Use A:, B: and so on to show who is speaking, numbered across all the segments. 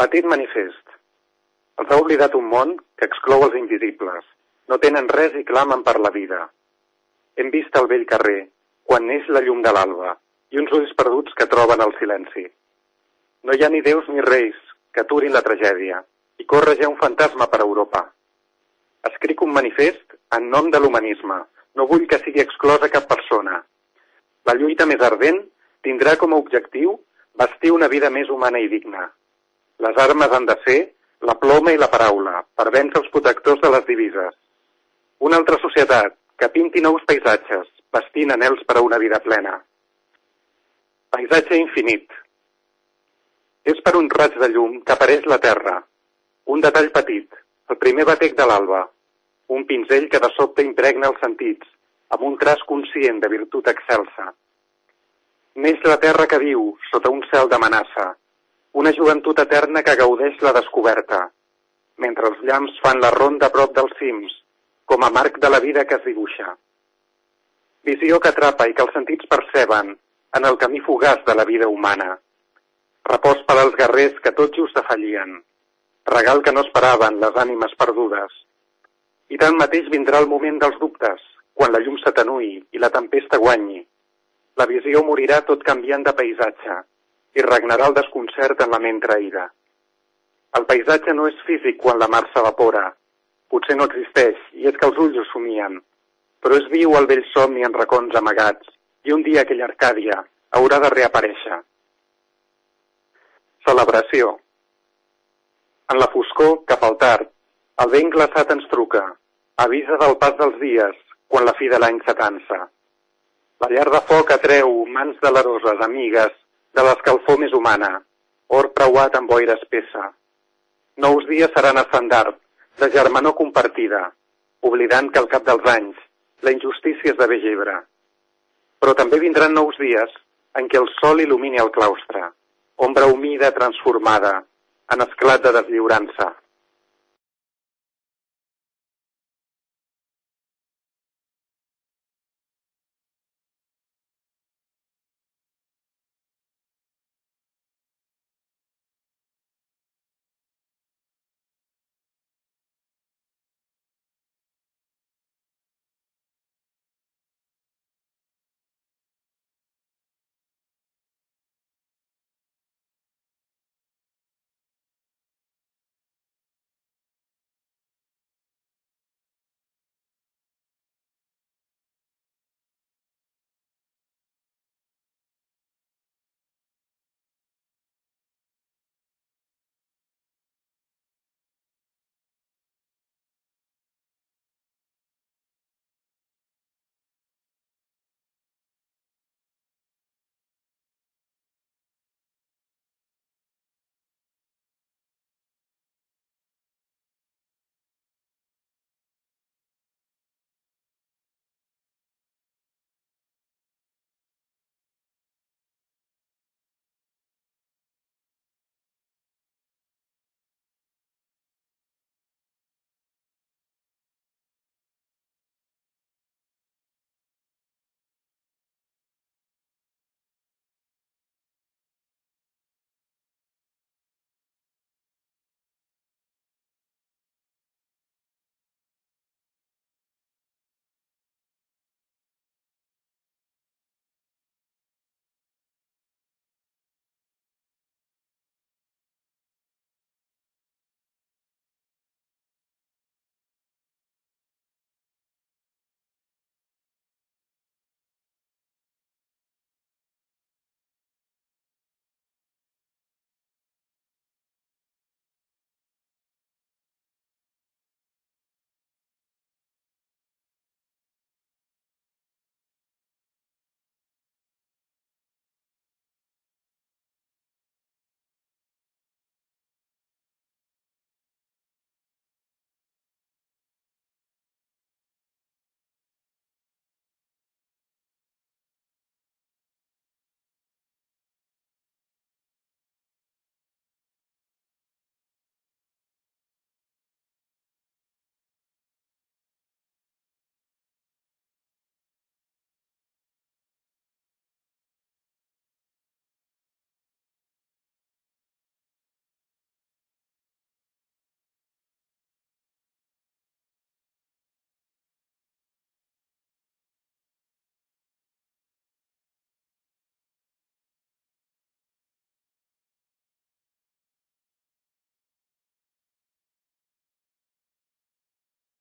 A: Petit manifest. Els ha oblidat un món que exclou els invisibles. No tenen res i clamen per la vida. Hem vist el vell carrer, quan neix la llum de l'alba, i uns ulls perduts que troben el silenci. No hi ha ni déus ni reis que aturin la tragèdia, i corre ja un fantasma per Europa. Escric un manifest en nom de l'humanisme. No vull que sigui exclosa cap persona. La lluita més ardent tindrà com a objectiu vestir una vida més humana i digna. Les armes han de ser la ploma i la paraula, per vèncer els protectors de les divises. Una altra societat que pinti nous paisatges, vestint anels per a una vida plena. Paisatge infinit. És per un raig de llum que apareix la terra. Un detall petit, el primer batec de l'alba. Un pinzell que de sobte impregna els sentits, amb un traç conscient de virtut excelsa. Neix la terra que viu, sota un cel d'amenaça, una joventut eterna que gaudeix la descoberta, mentre els llamps fan la ronda prop dels cims, com a marc de la vida que es dibuixa. Visió que atrapa i que els sentits perceben en el camí fugaç de la vida humana. Repòs per als guerrers que tot just afallien. Regal que no esperaven les ànimes perdudes. I tanmateix vindrà el moment dels dubtes, quan la llum s'atenuï i la tempesta guanyi. La visió morirà tot canviant de paisatge, i regnarà el desconcert en la ment traïda. El paisatge no és físic quan la mar s'evapora. Potser no existeix, i és que els ulls ho somien. Però és viu el vell somni en racons amagats, i un dia aquella Arcàdia haurà de reaparèixer. Celebració. En la foscor, cap al tard, el vent glaçat ens truca, avisa del pas dels dies, quan la fi de l'any s'atansa. La llar de foc atreu mans deleroses, amigues, de l'escalfor més humana, or preuat amb boira espessa. Nous dies seran estandard, de germanor compartida, oblidant que al cap dels anys la injustícia esdevé gebre. Però també vindran nous dies en què el sol il·lumini el claustre, ombra humida transformada, en esclat de deslliurança.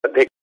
A: De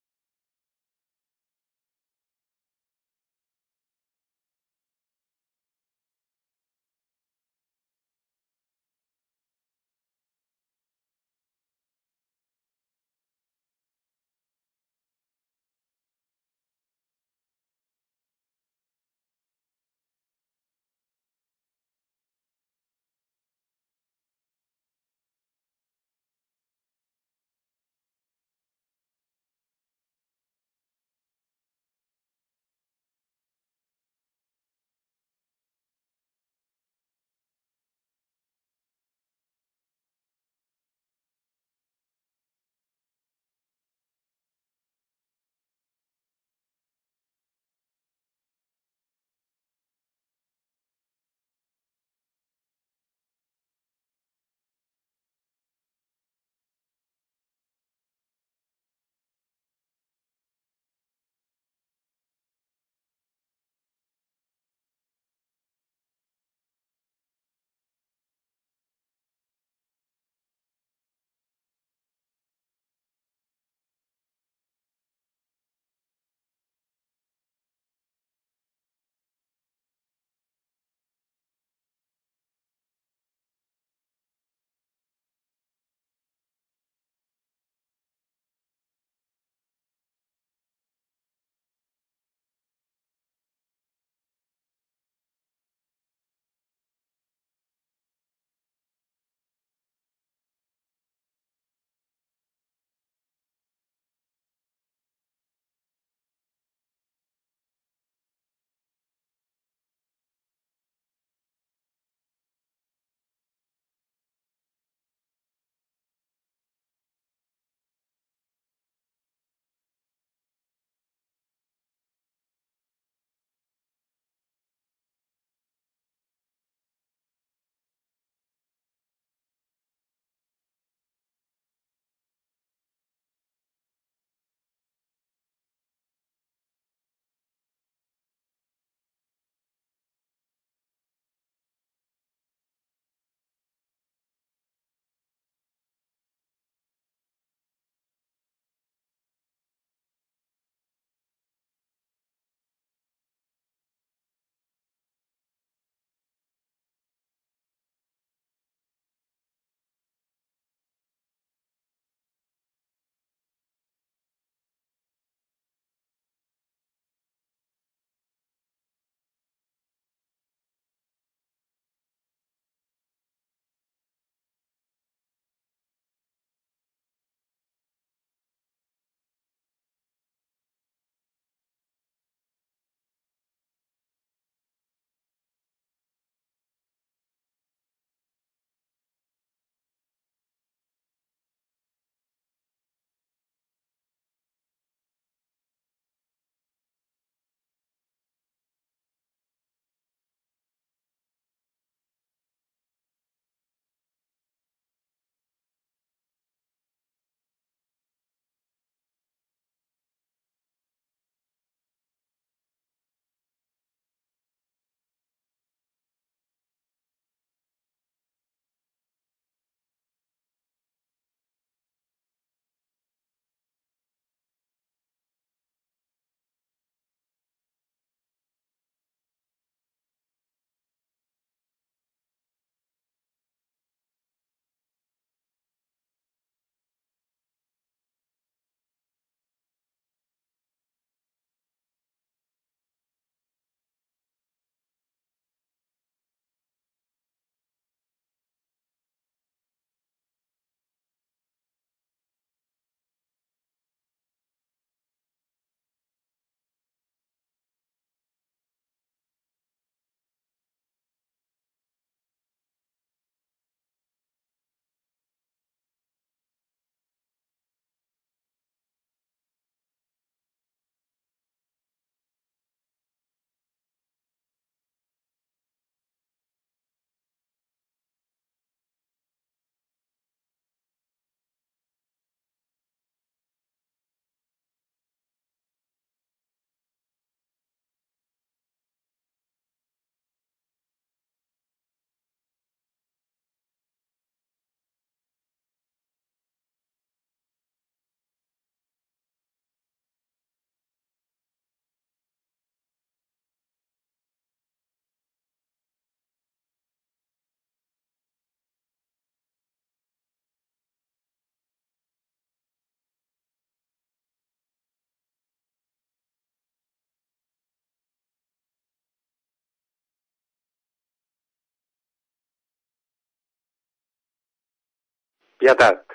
A: Pietat.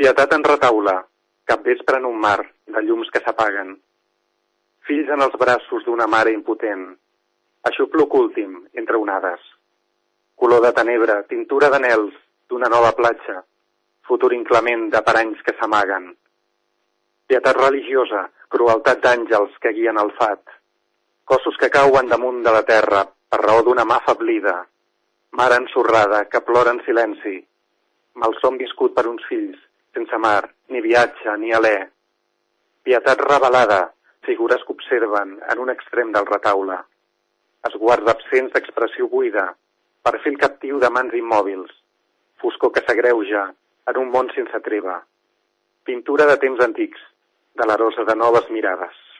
A: Pietat en retaula, capvespre en un mar de llums que s'apaguen. Fills en els braços d'una mare impotent. Aixopluc últim entre onades. Color de tenebra, tintura d'anels d'una nova platja. Futur inclement de paranys que s'amaguen. Pietat religiosa, crueltat d'àngels que guien el fat. Cossos que cauen damunt de la terra per raó d'una mà fablida. Mare ensorrada que plora en silenci. Malson viscut per uns fills, sense mar, ni viatge, ni alè. Pietat revelada, figures que observen en un extrem del retaule. Esguards absents d'expressió buida, perfil captiu de mans immòbils, foscor que s'agreuja en un món sense treva. Pintura de temps antics, de la rosa de noves mirades.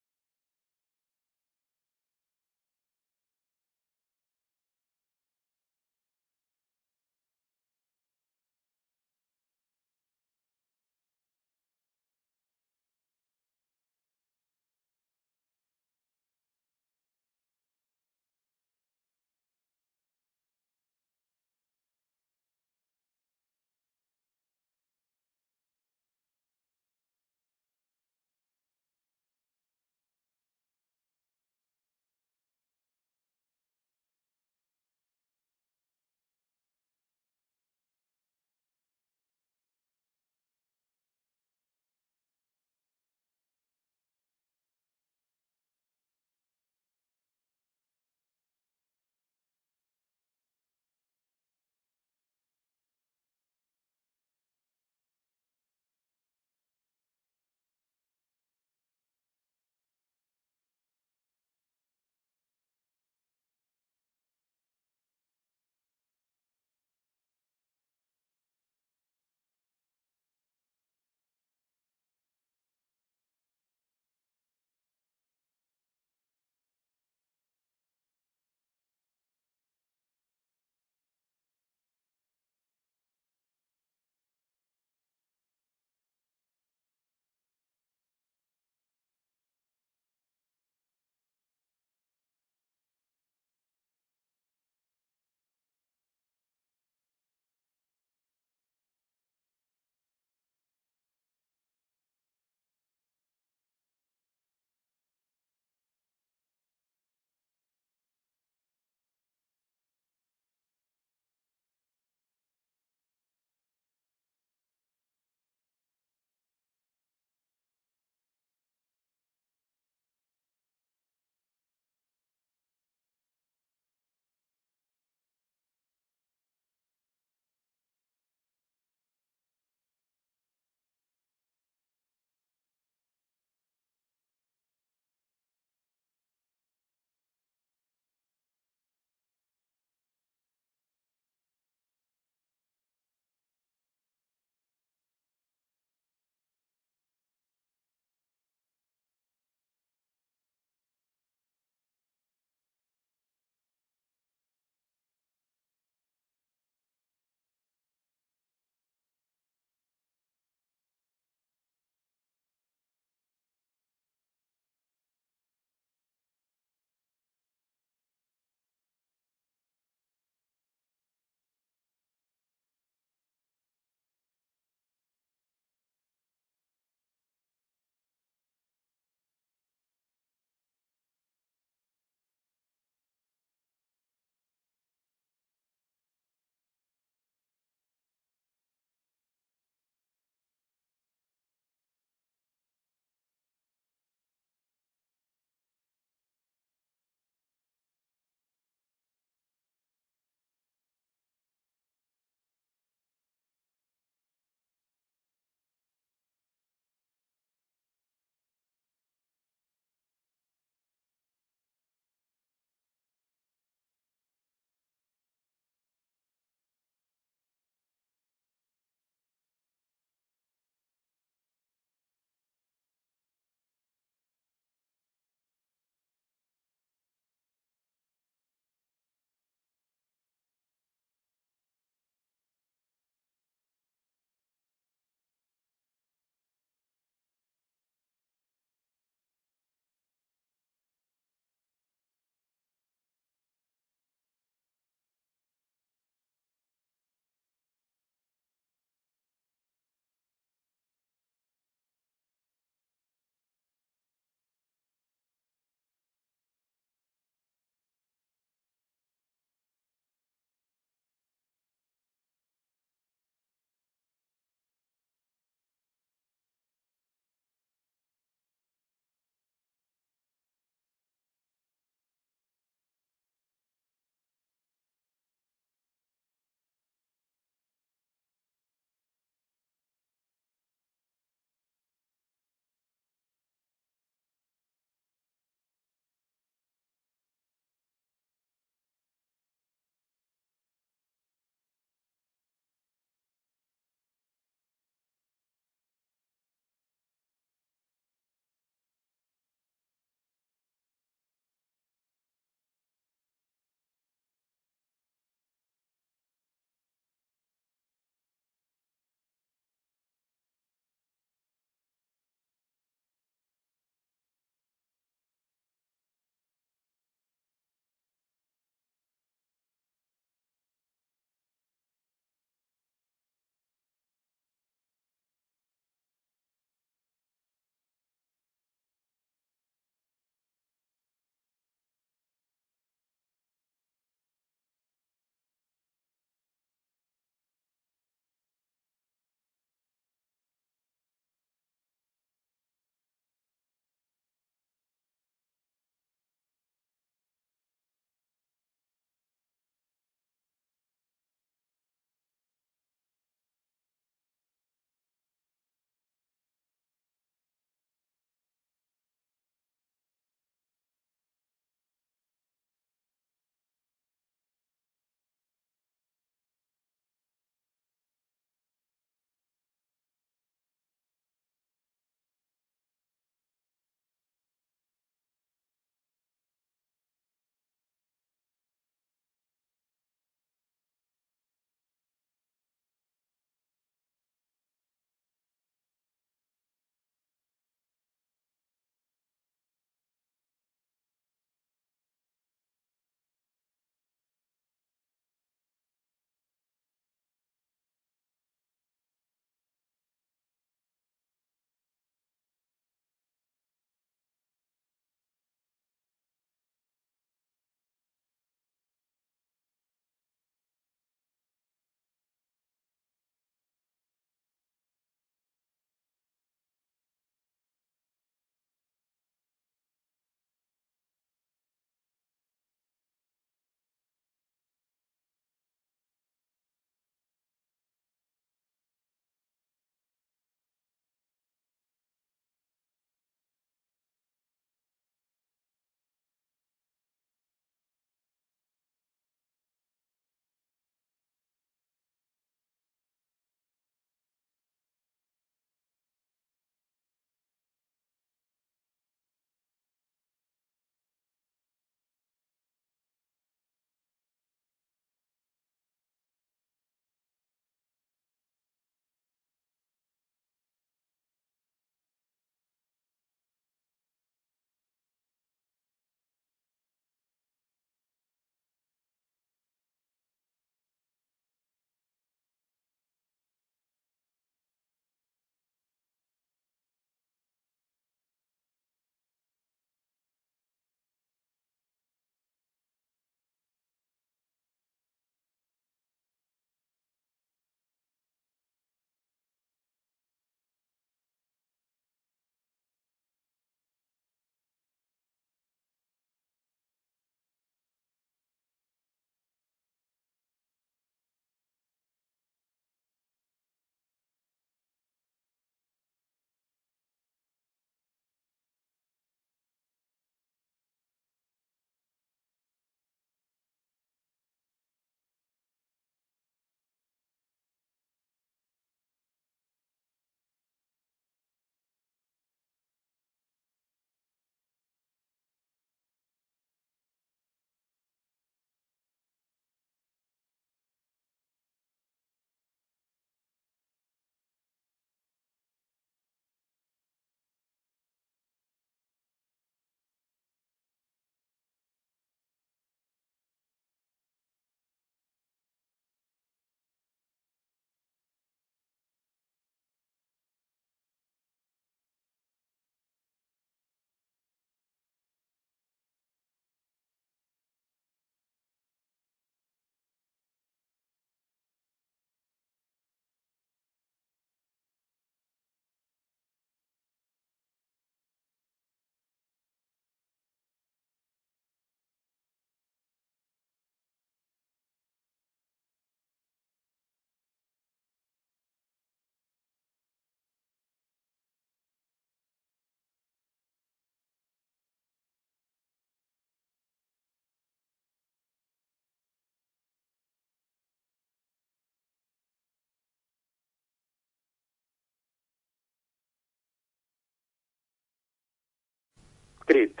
A: Escrit.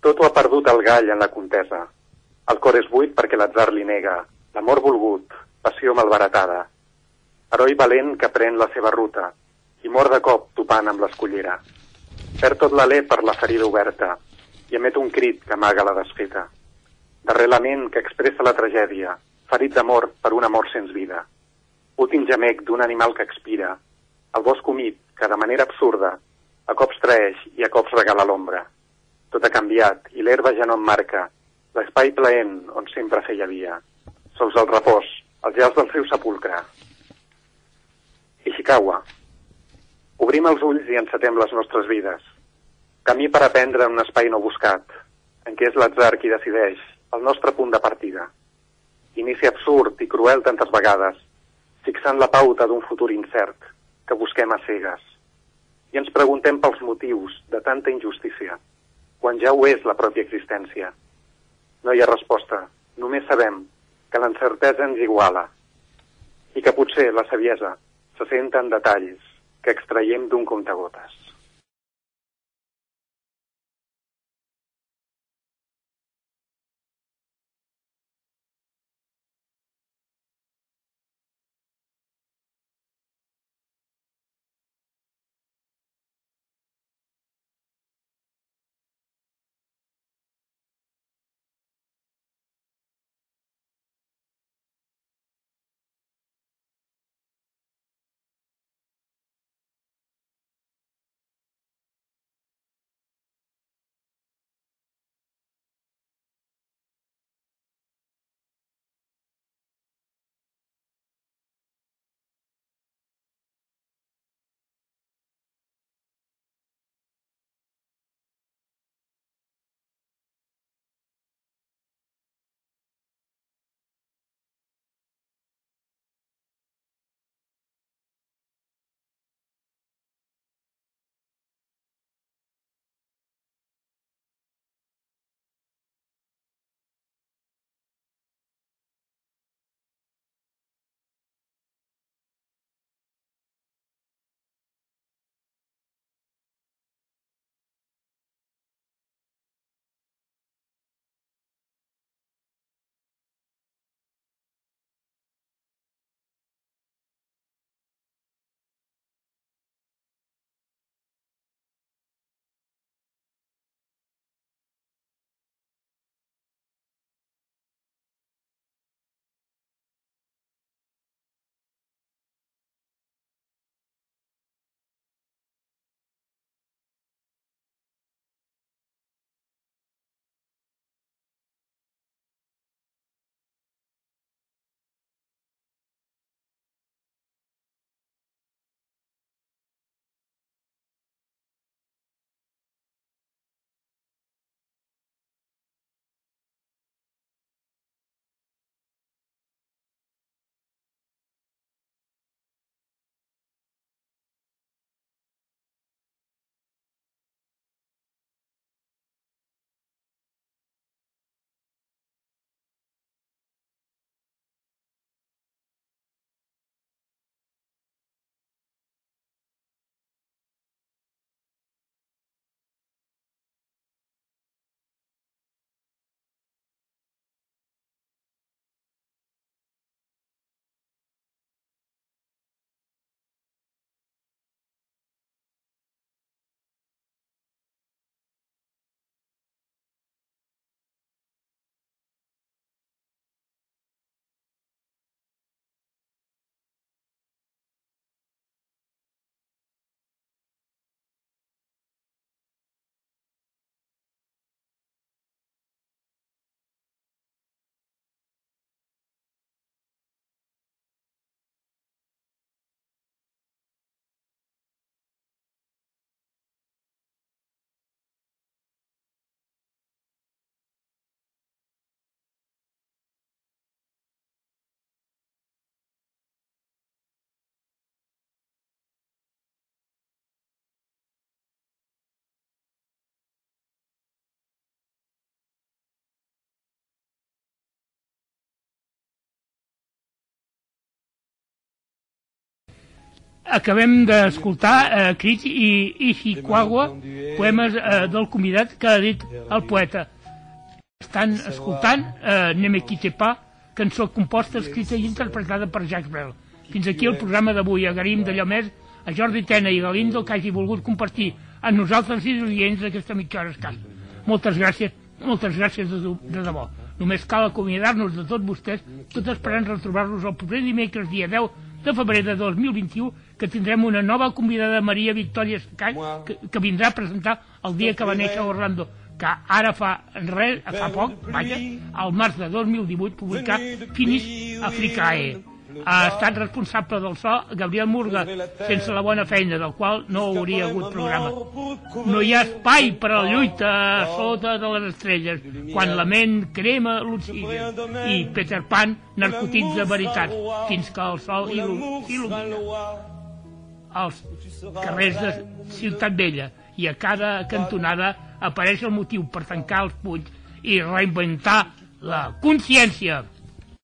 A: Tot ho ha perdut el gall en la contesa. El cor és buit perquè l'atzar li nega. L'amor volgut, passió malbaratada. Heroi valent que pren la seva ruta i mor de cop topant amb l'escollera. Perd tot l'alè per la ferida oberta i emet un crit que amaga la desfeta. Darrer lament que expressa la tragèdia, ferit d'amor per un amor sens vida. Últim gemec d'un animal que expira, el bosc humit que de manera absurda a cops traeix i a cops regala l'ombra. Tot ha canviat i l'herba ja no em marca, l'espai plaent on sempre feia via. Sols el repòs, els gels del seu sepulcre. Ishikawa. Obrim els ulls i encetem les nostres vides. Camí per aprendre en un espai no buscat, en què és l'atzar qui decideix el nostre punt de partida. Inici absurd i cruel tantes vegades, fixant la pauta d'un futur incert que busquem a cegues. I ens preguntem pels motius de tanta injustícia, quan ja ho és la pròpia existència. No hi ha resposta, només sabem que l'encertesa ens iguala i que potser la saviesa se senta en detalls que extraiem d'un comptagotes.
B: Acabem d'escoltar eh, Crits i Ishikawa, poemes eh, del convidat que ha dit el poeta. Estan escoltant eh, Ne me quitte pas, cançó composta, escrita i interpretada per Jacques Brel. Fins aquí el programa d'avui. Agraïm d'allò més a Jordi Tena i Galindo que hagi volgut compartir amb nosaltres i oients aquesta mitja hora escassa. Moltes gràcies, moltes gràcies de, de debò. Només cal acomiadar-nos de tots vostès, tot esperant retrobar-nos el proper dimecres, dia 10 de febrer de 2021, que tindrem una nova convidada, Maria Victòria Escany, que, que vindrà a presentar el dia que va néixer a Orlando, que ara fa res, fa poc, vaja, al març de 2018, publicar Finis Africae ha estat responsable del so Gabriel Murga, sense la bona feina, del qual no hauria hagut programa. No hi ha espai per a la lluita sota de les estrelles, quan la ment crema l'oxigen i Peter Pan narcotitza veritats, fins que el sol il·lumina als carrers de Ciutat Vella. I a cada cantonada apareix el motiu per tancar els punys i reinventar la consciència.